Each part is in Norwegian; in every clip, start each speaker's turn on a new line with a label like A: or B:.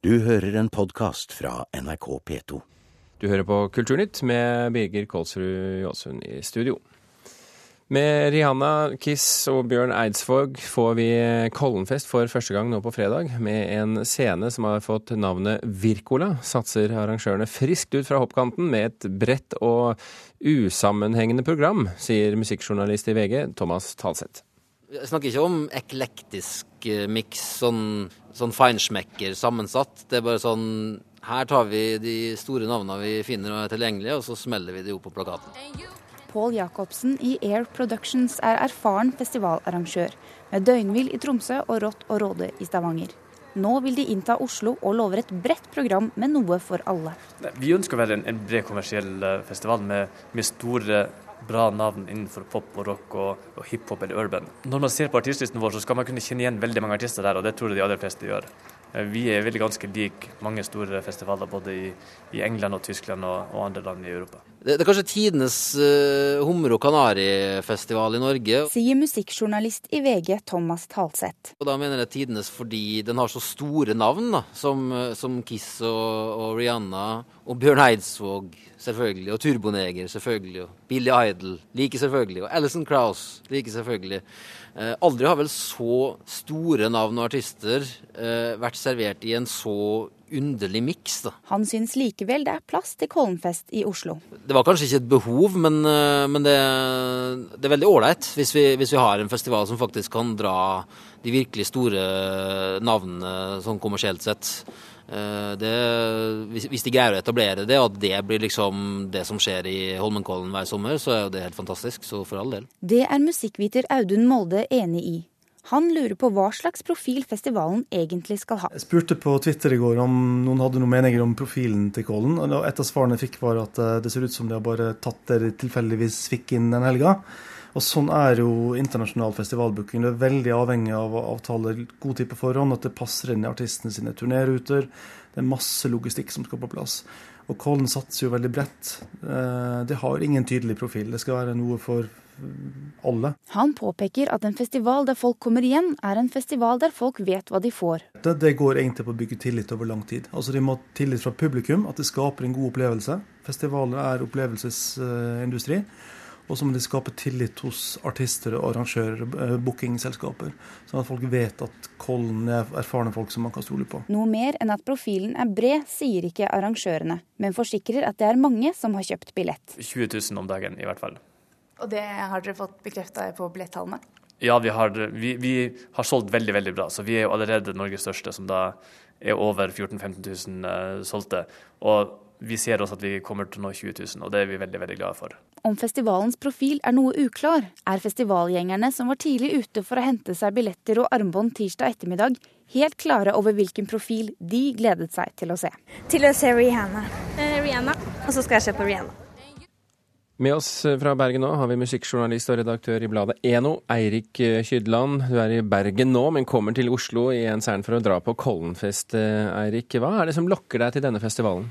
A: Du hører en podkast fra NRK P2.
B: Du hører på Kulturnytt med Birger Kolsrud Jåsund i studio. Med Rihanna, Kiss og Bjørn Eidsvåg får vi Kollenfest for første gang nå på fredag, med en scene som har fått navnet Virkola. Satser arrangørene friskt ut fra hoppkanten med et bredt og usammenhengende program, sier musikkjournalist i VG Thomas Talseth.
C: Jeg snakker ikke om eklektisk miks, sånn, sånn feinschmecker sammensatt. Det er bare sånn Her tar vi de store navnene vi finner og er tilgjengelige, og så smeller vi de opp på plakaten.
D: Pål Jacobsen i Air Productions er erfaren festivalarrangør, med døgnhvil i Tromsø og Rått og Råde i Stavanger. Nå vil de innta Oslo og lover et bredt program med noe for alle.
E: Vi ønsker å være en, en bred kommersiell eh, festival med, med store bra navn innenfor pop og rock og, og hiphop eller urban. Når man ser på artistlisten vår, så skal man kunne kjenne igjen veldig mange artister der, og det tror jeg de aller fleste gjør. Eh, vi er veldig ganske lik mange store festivaler både i, i England og Tyskland og, og, andre land i Europa.
C: Det, det er kanskje tidenes uh, hummer- og kanarifestival i Norge.
D: Sier musikkjournalist i VG Thomas Talseth.
C: Og da mener jeg tidenes fordi den har så store navn, da, som, eh, som Kiss og, og, Rihanna og Bjørn Eidsvåg selvfølgelig, og Turboneger selvfølgelig, og Billy Idol like selvfølgelig, og Alison Krauss like selvfølgelig. Eh, aldri har vel så store navn og artister eh, vært servert i en så underlig miks.
D: Han syns likevel det er plass til Kollenfest i Oslo.
C: Det var kanskje ikke et behov, men, eh, men det, det, er veldig ålreit hvis, hvis, vi har en festival som faktisk kan dra de virkelig store navnene sånn kommersielt sett. Eh, det, hvis de greier å etablere det, og at det blir liksom det som skjer i Holmenkollen hver sommer, så er jo det helt fantastisk. Så for all del.
D: Det er musikkviter Audun Molde enig i. Han lurer på hva slags profil festivalen egentlig skal ha.
F: Jeg spurte på Twitter i går om noen hadde noen meninger om profilen til Kollen. og Et av svarene jeg fikk, var at eh, det ser ut som de har bare tatt det de tilfeldigvis fikk inn den helga. Og Sånn er jo internasjonal festivalbooking. Det er veldig avhengig av å avtale god tid på forhånd, at det passer inn i artistene sine turnéruter. Det er masse logistikk som skal på plass. Og Kollen satser jo veldig bredt. Eh, det har ingen tydelig profil. Det skal være noe for alle.
D: Han påpeker at en festival der folk kommer igjen, er en festival der folk vet hva de får.
F: Det, det går egentlig på å bygge tillit over lang tid. Altså De må ha tillit fra publikum, at det skaper en god opplevelse. Festivaler er opplevelsesindustri. Uh, og så må de skape tillit hos artister og arrangører, eh, bookingselskaper. Sånn at folk vet at Kollen er erfarne folk som man kan stole på.
D: Noe mer enn at profilen er bred, sier ikke arrangørene, men forsikrer at det er mange som har kjøpt billett.
E: 20 000 om dagen i hvert fall.
D: Og det har dere fått bekrefta på billettallene?
E: Ja, vi har, vi, vi har, solgt veldig, veldig bra. Så vi er jo allerede Norges største, som da er over 14 000-15 000 uh, solgte. Og vi ser også at vi kommer til å nå 20 000, og det er vi veldig veldig glade for.
D: Om festivalens profil er noe uklar, er festivalgjengerne som var tidlig ute for å hente seg billetter og armbånd tirsdag ettermiddag, helt klare over hvilken profil de gledet seg til å se.
G: Til å se Rihanna. Eh, Rihanna. Og så skal jeg se på Rihanna.
B: Med oss fra Bergen nå har vi musikkjournalist og redaktør i bladet Eno, Eirik Kydland. Du er i Bergen nå, men kommer til Oslo i en særen for å dra på Kollenfest. Eh, Eirik, hva er det som lokker deg til denne festivalen?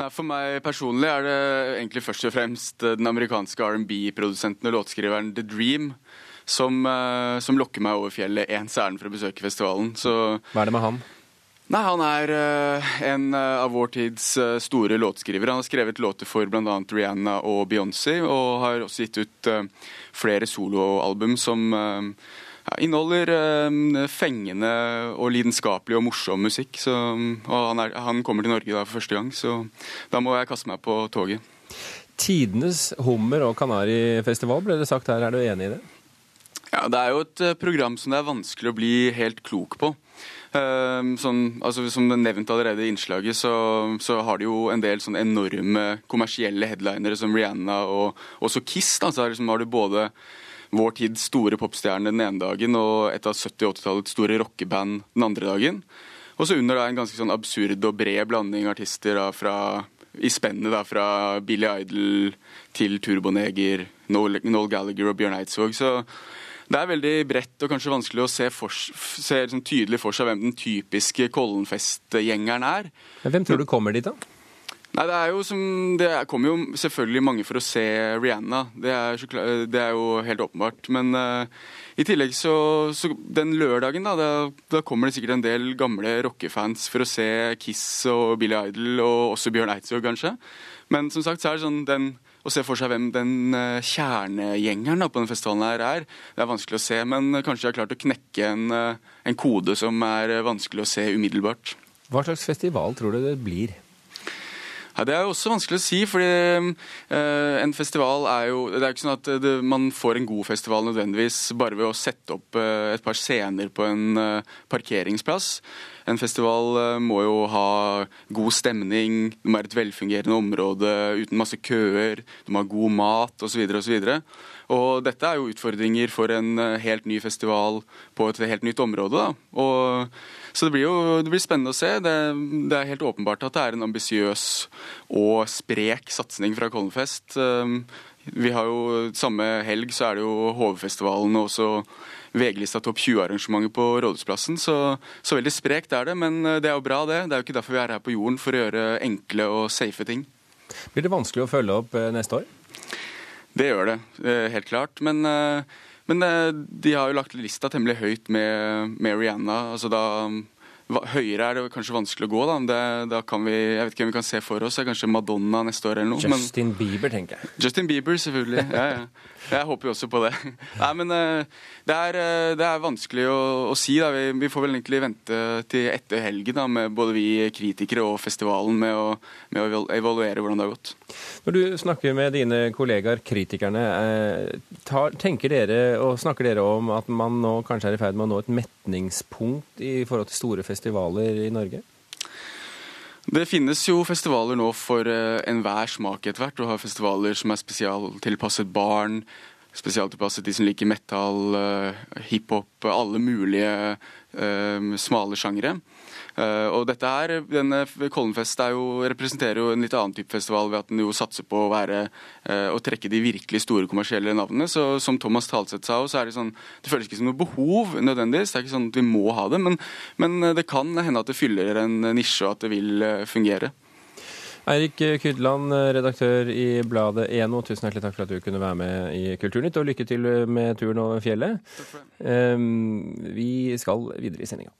H: Nei, For meg personlig er det egentlig først og fremst den amerikanske R&B-produsenten og låtskriveren The Dream som, eh, som lokker meg over fjellet ens ærend for å besøke festivalen. Så
B: Hva er det med han?
H: Nei, Han er uh, en av vår tids store låtskrivere. Han har skrevet låter for bl.a. Rihanna og Beyoncé, og har også gitt ut flere soloalbum som inneholder eh, fengende og lidenskapelig og morsom musikk. Så, og han, er, han, kommer til Norge da for første gang, så da må jeg kaste meg på toget.
B: Tidenes hummer- og kanarifestival ble det sagt her, er du enig i det?
H: Ja, Det er jo et eh, program som det er vanskelig å bli helt klok på. Uh, sånn, altså, som nevnt allerede i innslaget, så, så, har de jo en del sånn enorme kommersielle headlinere som Rihanna og også Kiss. Da, så liksom har du både vår tids store popstjerne den ene dagen og et av 70- og 80-tallets store rockeband den andre dagen. Og så under da en ganske sånn absurd og bred blanding artister da, fra, i spennet fra Billy Idol til Turboneger, Noel, Noel Gallagher og Bjørn Eidsvåg. Så det er veldig bredt og kanskje vanskelig å se, for, se liksom tydelig for seg hvem den typiske Kollenfest-gjengeren er.
B: Men hvem tror du kommer dit, da?
H: Nei, Det er jo som, det kommer jo selvfølgelig mange for å se Rihanna. Det er, det er jo helt åpenbart. Men uh, i tillegg så, så Den lørdagen da, da, da, kommer det sikkert en del gamle rockefans for å se Kiss og Billy Idol, og også Bjørn Eidsvåg, kanskje. Men som sagt så er det sånn den, å se for seg hvem den uh, kjernegjengeren på den festivalen her er, det er vanskelig å se. Men uh, kanskje de har klart å knekke en, en kode som er vanskelig å se umiddelbart.
B: Hva slags festival tror du det blir?
H: Ja, Det er jo også vanskelig å si, fordi uh, en festival er jo Det er ikke sånn at det, man får en god festival nødvendigvis bare ved å sette opp uh, et par scener på en uh, parkeringsplass. En festival må jo ha god stemning, det må være et velfungerende område uten masse køer, det må ha god mat osv. osv. Og dette er jo utfordringer for en helt ny festival på et helt nytt område. da. Og så det blir jo det blir spennende å se. Det, det, er helt åpenbart at det er en ambisiøs og sprek satsing fra Kollenfest. Um, vi har jo Samme helg så er det jo HV-festivalen og også VG-lista topp 20-arrangementet på Rådhusplassen. Så, så veldig sprekt er det, men uh, det er jo bra, det. Det er jo ikke derfor vi er her på jorden, for å gjøre enkle og safe ting.
B: Blir det vanskelig å følge opp uh, neste år?
H: Det gjør det, uh, helt klart. Men men eh, de har jo lagt lista temmelig høyt med, med Rihanna. altså da Høyere er det kanskje vanskelig å gå. da, det, da kan vi, Jeg vet ikke hvem vi kan se for oss. Kanskje Madonna neste år eller
B: noe. Justin Bieber, tenker jeg.
H: Justin Bieber, selvfølgelig. ja, ja. Jeg håper jo også på det. Nei, men eh, det er, eh, det er vanskelig å, å si. Vi, vi, får vel egentlig vente til etter helgen, da, med både vi kritikere og festivalen, med å, med å evaluere hvordan det har gått.
B: Når du snakker med dine kollegaer, kritikerne, eh, tar, tenker dere og snakker dere om at man nå kanskje er i ferd med å nå et metningspunkt i forhold til store festivaler i Norge?
H: Det finnes jo festivaler nå for uh, enhver smak etter hvert. Du har festivaler som er spesialtilpasset barn, spesialtilpasset de som liker metal, uh, hiphop, alle mulige uh, smale sjangere. Uh, og dette her, denne Kollenfest jo, representerer jo en litt annen type festival ved at den jo satser på å være uh, å trekke de virkelig store kommersielle navnene. Så som Thomas Talseth sa, så er det sånn Det føles ikke som noe behov nødvendigvis. Det er ikke sånn at vi må ha det, men, men uh, det kan hende at det fyller en nisje, og at det vil fungere.
B: Eirik Kydland, redaktør i bladet Eno, tusen hjertelig takk for at du kunne være med i Kulturnytt, og lykke til med turen over fjellet. Um, vi skal videre i sendinga.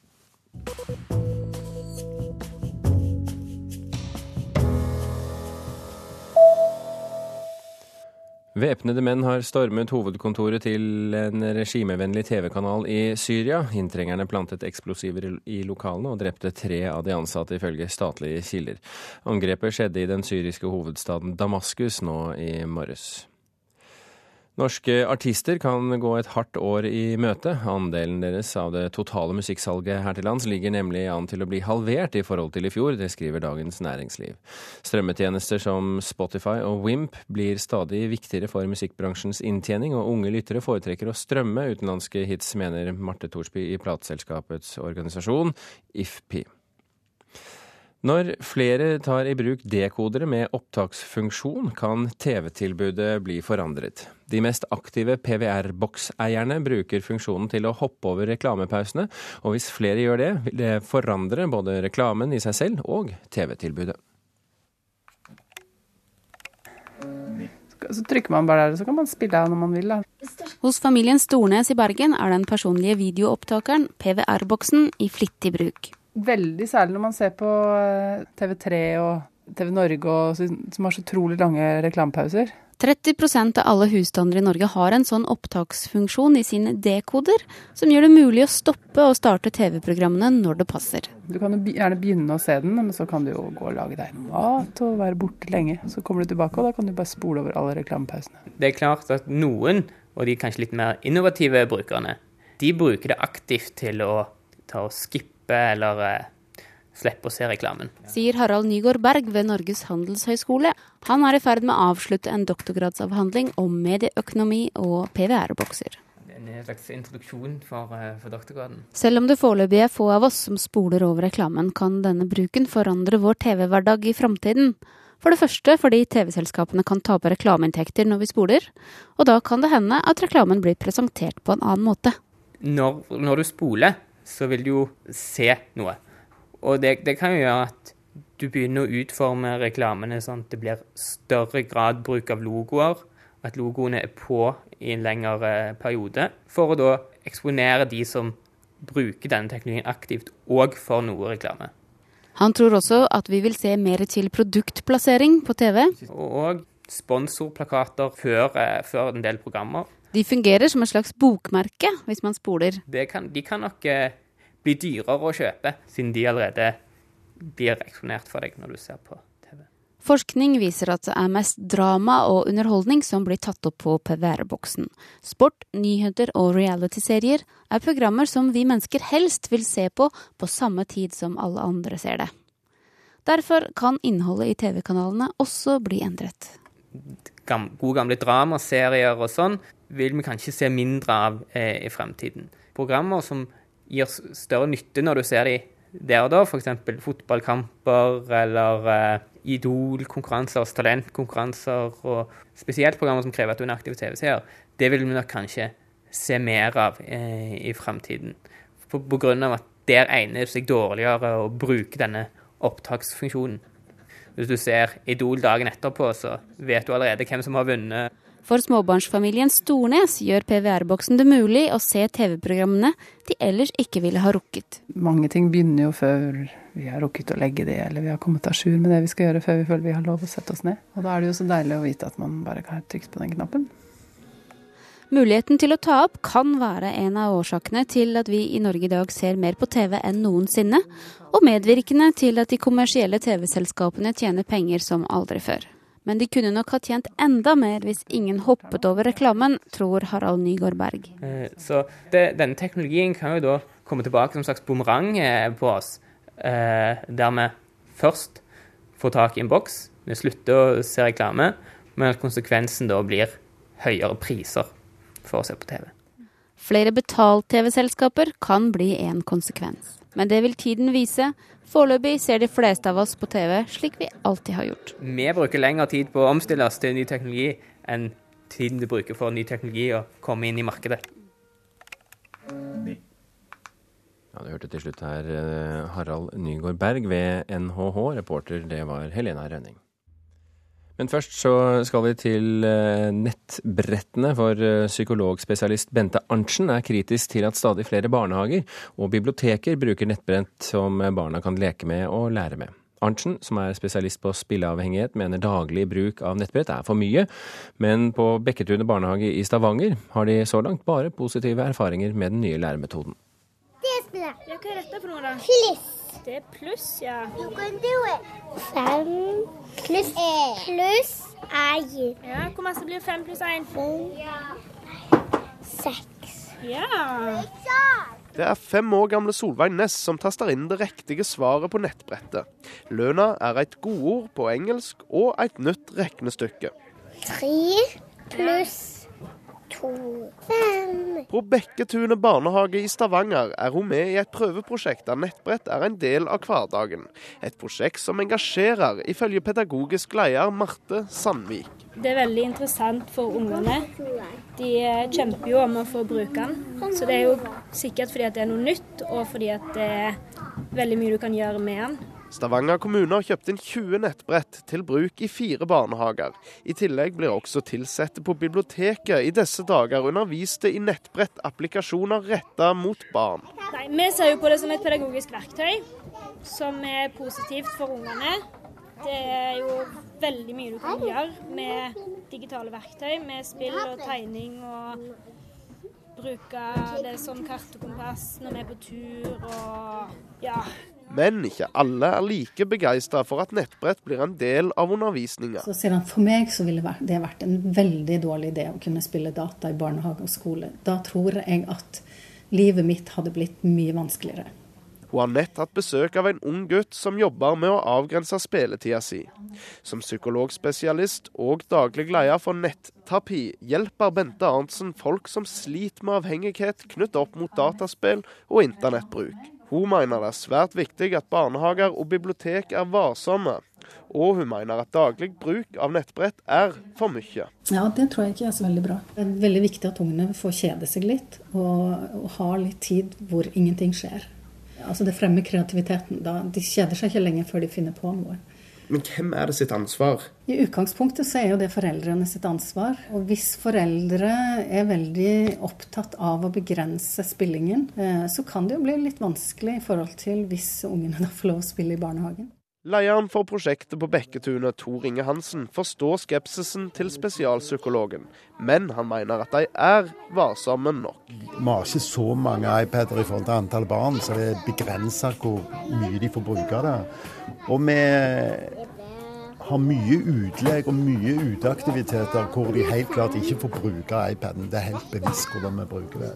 B: Væpnede menn har stormet hovedkontoret til en regimevennlig TV-kanal i Syria. Inntrengerne plantet eksplosiver i lokalene og drepte tre av de ansatte, ifølge statlige kilder. Angrepet skjedde i den syriske hovedstaden Damaskus nå i morges. Norske artister kan gå et hardt år i møte. Andelen deres av det totale musikksalget her til lands ligger nemlig an til å bli halvert i forhold til i fjor, det skriver Dagens Næringsliv. Strømmetjenester som Spotify og Wimp blir stadig viktigere for musikkbransjens inntjening, og unge lyttere foretrekker å strømme utenlandske hits, mener Marte Thorsby i plateselskapets organisasjon IFPI. Når flere tar i bruk dekodere med opptaksfunksjon, kan TV-tilbudet bli forandret. De mest aktive PVR-bokseierne bruker funksjonen til å hoppe over reklamepausene, og hvis flere gjør det, vil det forandre både reklamen i seg selv og TV-tilbudet.
I: Så trykker man bare der, så kan man spille av når man vil. Da.
J: Hos familien Stornes i Bergen er den personlige videoopptakeren, PVR-boksen, i flittig bruk.
I: Veldig særlig når man ser på eh, TV3 og TV Norge, og, som har så utrolig lange reklamepauser.
J: 30% av alle husstander i Norge har en sånn opptaksfunksjon i sine dekoder, som gjør det mulig å stoppe og starte TV-programmene når det passer.
I: Du kan jo gjerne begynne å se den, men så kan du jo gå og lage deg mat og være borte lenge. Så kommer du tilbake, og da kan du bare spole over alle reklamepausene.
K: Det er klart at noen, og de kanskje litt mer innovative brukerne, de bruker det aktivt til å ta og skippe slippe eller eh, slippe å se reklamen.
J: Sier Harald Nygaard Berg ved Norges handelshøyskole. Han er i ferd med å avslutte en doktorgradsavhandling om medieøkonomi og PVR-bokser.
K: En slags introduksjon for, eh, for doktorgraden.
J: Selv om det foreløpig er få av oss som spoler over reklamen, kan denne bruken forandre vår TV-hverdag i framtiden. For det første fordi TV-selskapene kan tape reklameinntekter når vi spoler, og da kan det hende at reklamen blir presentert på en annen måte.
K: Når, når du spoler, så vil du jo se noe. Og det, det kan jo gjøre at du begynner å utforme reklamene sånn at det blir større grad bruk av logoer, at logoene er på i en lengre periode, for å da eksponere de som bruker denne teknologien aktivt, og for noe reklame.
J: Han tror også at vi vil se mer til produktplassering på TV.
K: Og sponsorplakater før, eh, før en del programmer.
J: De fungerer som et slags bokmerke hvis man spoler.
K: Kan, de kan nok eh, bli dyrere å kjøpe, siden de allerede blir eksponert for deg når du ser på TV.
J: Forskning viser at det er mest drama og underholdning som blir tatt opp på PVR-boksen. Sport, nyheter og realityserier er programmer som vi mennesker helst vil se på på samme tid som alle andre ser det. Derfor kan innholdet i TV-kanalene også bli endret.
K: Gode gamle dramaserier og sånn vil vi kanskje se mindre av eh, i fremtiden. Programmer som gir større nytte når du ser dem der og da, f.eks. fotballkamper eller eh, Idol-konkurranser, talentkonkurranser og spesielt programmer som krever at du er en aktiv TV-seer, det vil vi nok kanskje se mer av eh, i fremtiden. På, på grunn av at der egner det seg dårligere å bruke denne opptaksfunksjonen. Hvis du ser Idol dagen etterpå, så vet du allerede hvem som har vunnet.
J: For småbarnsfamilien Stornes gjør PVR-boksen det mulig å se TV-programmene de ellers ikke ville ha rukket.
I: Mange ting begynner jo før vi har rukket å legge det, eller vi har kommet à jour med det vi skal gjøre før vi føler vi har lov å sette oss ned. Og da er det jo så deilig å vite at man bare kan trykke på den knappen.
J: Muligheten til å ta opp kan være en av årsakene til at vi i Norge i dag ser mer på TV enn noensinne, og medvirkende til at de kommersielle TV-selskapene tjener penger som aldri før. Men de kunne nok ha tjent enda mer hvis ingen hoppet over reklamen, tror Harald Nygaard Berg.
K: Eh, så det, denne teknologien kan jo da komme tilbake som en slags bumerang eh, på oss, eh, der vi først får tak i en boks, vi slutter å se reklame, men at konsekvensen da blir høyere priser for å se på TV.
J: Flere betalt-TV-selskaper kan bli en konsekvens. Men det vil tiden vise. Foreløpig ser de fleste av oss på TV slik vi alltid har gjort.
K: Vi bruker lengre tid på å omstille oss til ny teknologi enn tiden du bruker for ny teknologi å komme inn i markedet.
B: Ja, Du hørte til slutt her eh, Harald Nygaard Berg ved NHH. Reporter det var Helena Rønning. Men først så skal vi til eh, nettbrettene, for eh, psykologspesialist Bente Arntzen er kritisk til at stadig flere barnehager og biblioteker bruker nettbrett som barna kan leke med og lære med. Arntzen, som er spesialist på spilleavhengighet, mener daglig bruk av nettbrett er for mye, men på Bekketunet barnehage i Stavanger har de så langt bare positive erfaringer med den nye læremetoden.
G: Det spiller. Ja, hva er dette for noe, da? Fliss. Det er pluss, ja. You can do it. Fem pluss pluss én. Ja, hvor masse blir fem pluss én? Seks. Ja.
L: Det er fem år gamle Solveig Næss som taster inn det riktige svaret på nettbrettet. Løna er et godord på engelsk og et nytt regnestykke.
G: Tre pluss
L: På Bekketunet barnehage i Stavanger er hun med i et prøveprosjekt der nettbrett er en del av hverdagen. Et prosjekt som engasjerer, ifølge pedagogisk leder Marte Sandvik.
M: Det er veldig interessant for ungene. De kjemper jo om å få bruke den. Så det er jo sikkert fordi at det er noe nytt, og fordi at det er veldig mye du kan gjøre med den.
L: Stavanger kommune har kjøpt inn 20 nettbrett til bruk i fire barnehager. I tillegg blir også ansatte på biblioteket i disse dager underviste i nettbrettapplikasjoner retta mot barn.
M: Nei, Vi ser jo på det som et pedagogisk verktøy, som er positivt for ungene. Det er jo veldig mye du kan gjøre med digitale verktøy, med spill og tegning og bruke det som kart og kompass når vi er på tur og ja.
L: Men ikke alle er like begeistra for at nettbrett blir en del av undervisninga.
N: For meg så ville det vært en veldig dårlig idé å kunne spille data i barnehage og skole. Da tror jeg at livet mitt hadde blitt mye vanskeligere.
L: Hun har nett hatt besøk av en ung gutt som jobber med å avgrense spilletida si. Som psykologspesialist og daglig leder for netterapi hjelper Bente Arntzen folk som sliter med avhengighet knyttet opp mot dataspill og internettbruk. Hun mener det er svært viktig at barnehager og bibliotek er varsomme, og hun mener at daglig bruk av nettbrett er for mye.
N: Ja, det tror jeg ikke er så veldig bra. Det er veldig viktig at ungene får kjede seg litt, og, og har litt tid hvor ingenting skjer. Altså det fremmer kreativiteten. Da, de kjeder seg ikke lenger før de finner på noe.
L: Men hvem er det sitt ansvar?
N: I utgangspunktet så er jo det foreldrene sitt ansvar. Og hvis foreldre er veldig opptatt av å begrense spillingen, eh, så kan det jo bli litt vanskelig i forhold til hvis ungene da får lov å spille i barnehagen.
L: Lederen for prosjektet på Bekketunet, Tor Inge Hansen, forstår skepsisen til spesialpsykologen, men han mener at de er varsomme nok.
O: Vi har ikke så mange iPader i forhold til antall barn, så det begrenser hvor mye de får bruke det. Og vi har mye utlegg og mye uteaktiviteter hvor de helt klart ikke får bruke iPaden. Det er helt bevisst hvordan vi bruker det.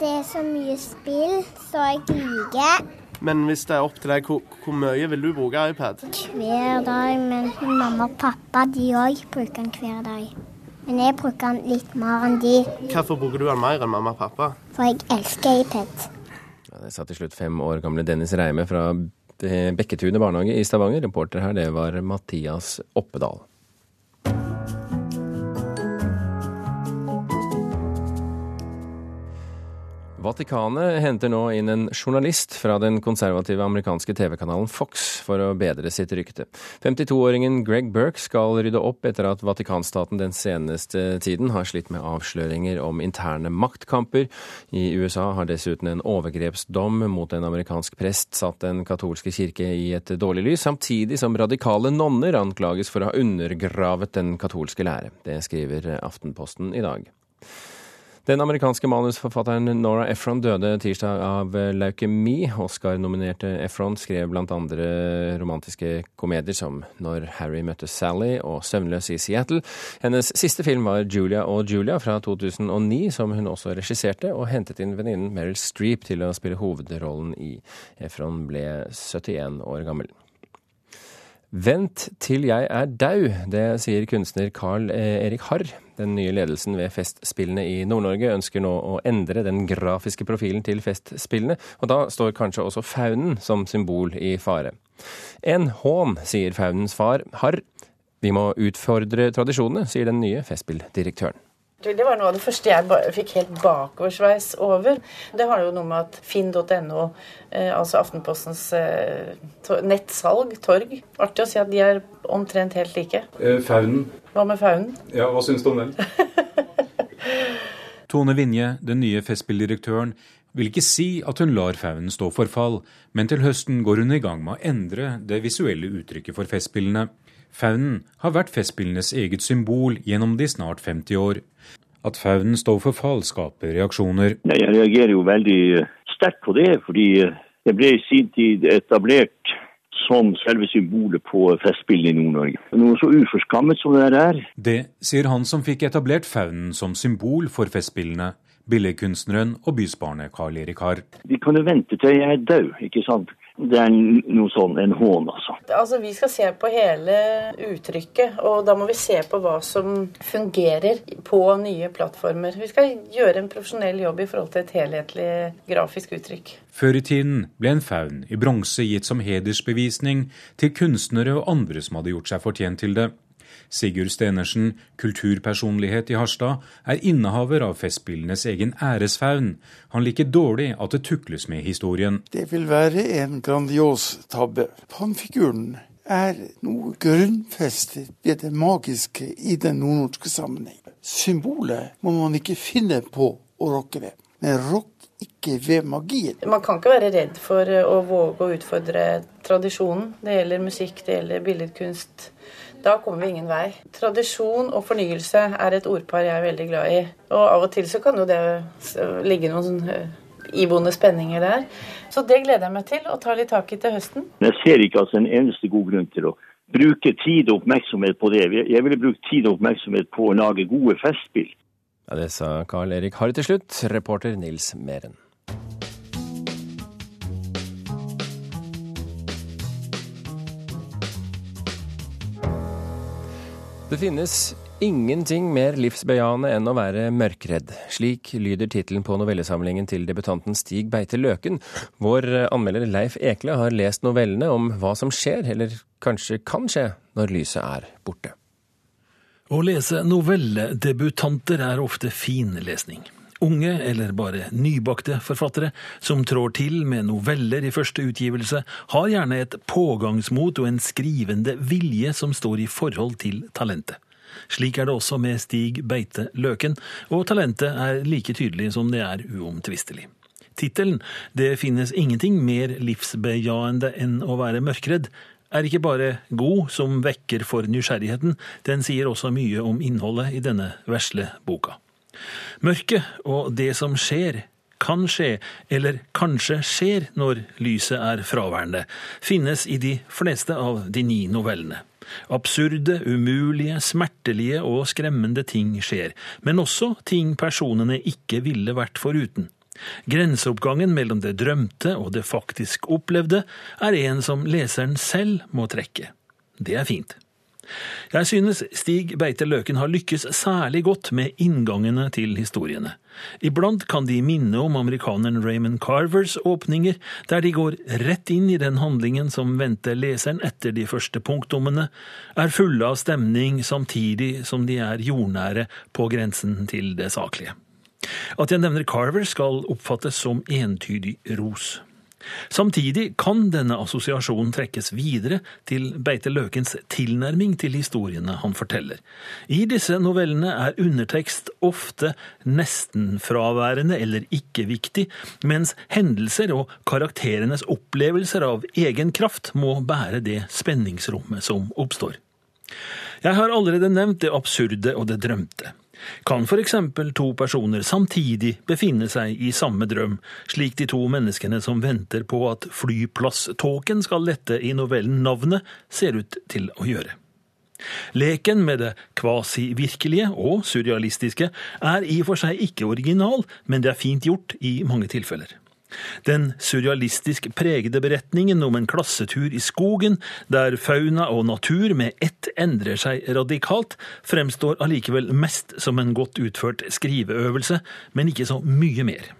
P: Det er så mye spill, så jeg liker
L: men hvis det er opp til deg, hvor, hvor mye vil du bruke iPad?
P: Hver dag, men mamma og pappa de òg bruker den hver dag. Men jeg bruker den litt mer enn de.
L: Hvorfor bruker du den mer enn mamma og pappa?
P: For jeg elsker iPad.
B: Ja, det sa til slutt fem år gamle Dennis Reime fra Bekketunet barnehage i Stavanger. Reporter her, det var Mathias Oppedal. Vatikanet henter nå inn en journalist fra den konservative amerikanske TV-kanalen Fox for å bedre sitt rykte. 52-åringen Greg Burke skal rydde opp etter at Vatikanstaten den seneste tiden har slitt med avsløringer om interne maktkamper. I USA har dessuten en overgrepsdom mot en amerikansk prest satt den katolske kirke i et dårlig lys, samtidig som radikale nonner anklages for å ha undergravet den katolske lære. Det skriver Aftenposten i dag. Den amerikanske manusforfatteren Nora Efron døde tirsdag av leukemi. Oscar-nominerte Efron skrev blant andre romantiske komedier som Når Harry møtte Sally og Søvnløs i Seattle. Hennes siste film var Julia og Julia fra 2009, som hun også regisserte, og hentet inn venninnen Meryl Streep til å spille hovedrollen i. Efron ble 71 år gammel. Vent til jeg er dau, det sier kunstner Carl Erik Harr. Den nye ledelsen ved Festspillene i Nord-Norge ønsker nå å endre den grafiske profilen til Festspillene, og da står kanskje også faunen som symbol i fare. En hån, sier faunens far, Harr. Vi må utfordre tradisjonene, sier den nye Festspilldirektøren.
Q: Det var noe av det første jeg fikk helt bakoversveis over. Det har jo noe med at finn.no, eh, altså Aftenpostens eh, nettsalg, torg Artig å si at de er omtrent helt like.
R: Eh, faunen.
Q: Hva med faunen?
R: Ja, hva syns du om den?
S: Tone Vinje, den nye Festspilldirektøren, vil ikke si at hun lar faunen stå for fall, men til høsten går hun i gang med å endre det visuelle uttrykket for Festspillene. Faunen har vært Festspillenes eget symbol gjennom de snart 50 år. At faunen står for fall, skaper reaksjoner.
T: Jeg reagerer jo veldig sterkt på det, fordi det ble i sin tid etablert som selve symbolet på Festspillene i Nord-Norge. Noe så uforskammet som det er.
S: Det sier han som fikk etablert faunen som symbol for Festspillene. Billedkunstneren og bysbarnet Karl Erik Harr.
T: De kan jo vente til jeg er død, ikke sant. Det er noe sånn en hån, altså.
Q: Altså, Vi skal se på hele uttrykket, og da må vi se på hva som fungerer på nye plattformer. Vi skal gjøre en profesjonell jobb i forhold til et helhetlig grafisk uttrykk.
S: Før i tiden ble en faun i bronse gitt som hedersbevisning til kunstnere og andre som hadde gjort seg fortjent til det. Sigurd Stenersen, kulturpersonlighet i Harstad, er innehaver av Festspillenes egen æresfaun. Han liker dårlig at det tukles med historien.
U: Det vil være en grandios tabbe. Pannfiguren er noe grunnfestet ved det magiske i den nordnorske sammenheng. Symbolet må man ikke finne på å rokke ved, men rokk ikke ved magien.
Q: Man kan ikke være redd for å våge å utfordre tradisjonen. Det gjelder musikk, det gjelder billedkunst da kommer vi ingen vei. Tradisjon og fornyelse er et ordpar jeg er veldig glad i. Og av og til så kan jo det ligge noen sånn iboende spenninger der. Så det gleder jeg meg til å ta litt tak i til høsten.
T: Jeg ser ikke altså en eneste god grunn til å bruke tid og oppmerksomhet på det. Jeg ville brukt tid og oppmerksomhet på å lage gode festspill.
B: Ja, Det sa Carl Erik Harry til slutt, reporter Nils Meren. Det finnes ingenting mer livsbejaende enn å være mørkredd. Slik lyder tittelen på novellesamlingen til debutanten Stig Beite Løken. Vår anmelder Leif Ekle har lest novellene om hva som skjer, eller kanskje kan skje, når lyset er borte.
V: Å lese novelledebutanter er ofte fin lesning.
R: Unge eller bare nybakte forfattere som trår til med noveller i første utgivelse, har gjerne et pågangsmot og en skrivende vilje som står i forhold til talentet. Slik er det også med Stig Beite Løken, og talentet er like tydelig som det er uomtvistelig. Tittelen 'Det finnes ingenting mer livsbejaende enn å være mørkredd' er ikke bare god som vekker for nysgjerrigheten, den sier også mye om innholdet i denne vesle boka. Mørket og det som skjer, kan skje, eller kanskje skjer når lyset er fraværende, finnes i de fleste av de ni novellene. Absurde, umulige, smertelige og skremmende ting skjer, men også ting personene ikke ville vært foruten. Grenseoppgangen mellom det drømte og det faktisk opplevde er en som leseren selv må trekke. Det er fint. Jeg synes Stig Beite Løken har lykkes særlig godt med inngangene til historiene. Iblant kan de minne om amerikaneren Raymond Carvers åpninger, der de går rett inn i den handlingen som venter leseren etter de første punktummene, er fulle av stemning samtidig som de er jordnære på grensen til det saklige. At jeg nevner Carver skal oppfattes som entydig ros. Samtidig kan denne assosiasjonen trekkes videre til Beite Løkens tilnærming til historiene han forteller. I disse novellene er undertekst ofte nesten fraværende eller ikke viktig, mens hendelser og karakterenes opplevelser av egen kraft må bære det spenningsrommet som oppstår. Jeg har allerede nevnt det absurde og det drømte. Kan eksempel to personer samtidig befinne seg i samme drøm, slik de to menneskene som venter på at flyplasståken skal lette i novellen Navnet, ser ut til å gjøre. Leken med det kvasivirkelige og surrealistiske er i og for seg ikke original, men det er fint gjort i mange tilfeller. Den surrealistisk pregede beretningen om en klassetur i skogen, der fauna og natur med ett endrer seg radikalt, fremstår allikevel mest som en godt utført skriveøvelse, men ikke så mye mer.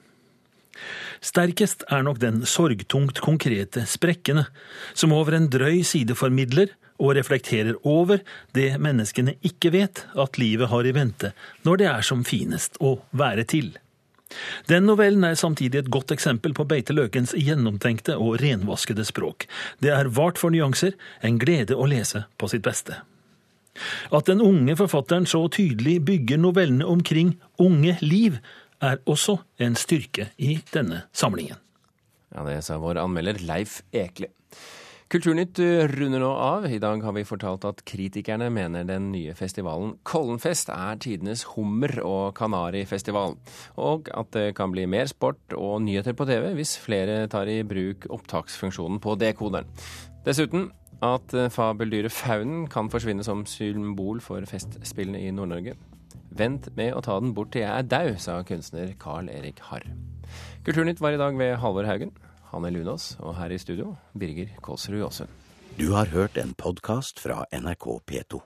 R: Sterkest er nok den sorgtungt konkrete Sprekkene, som over en drøy side formidler og reflekterer over det menneskene ikke vet at livet har i vente når det er som finest å være til. Den novellen er samtidig et godt eksempel på Beite Løkens gjennomtenkte og renvaskede språk. Det er vart for nyanser, en glede å lese på sitt beste. At den unge forfatteren så tydelig bygger novellene omkring unge liv, er også en styrke i denne samlingen.
B: Ja, Det sa vår anmelder Leif Ekle. Kulturnytt runder nå av. I dag har vi fortalt at kritikerne mener den nye festivalen Kollenfest er tidenes hummer- og kanarifestival, og at det kan bli mer sport og nyheter på TV hvis flere tar i bruk opptaksfunksjonen på dekoderen. Dessuten at fabeldyret faunen kan forsvinne som symbol for festspillene i Nord-Norge. Vent med å ta den bort til jeg er dau, sa kunstner Carl Erik Harr. Kulturnytt var i dag ved Halvor Haugen. Hanne Lunås, og her i studio Birger Kåsrud Aasund.
W: Du har hørt en podkast fra NRK P2.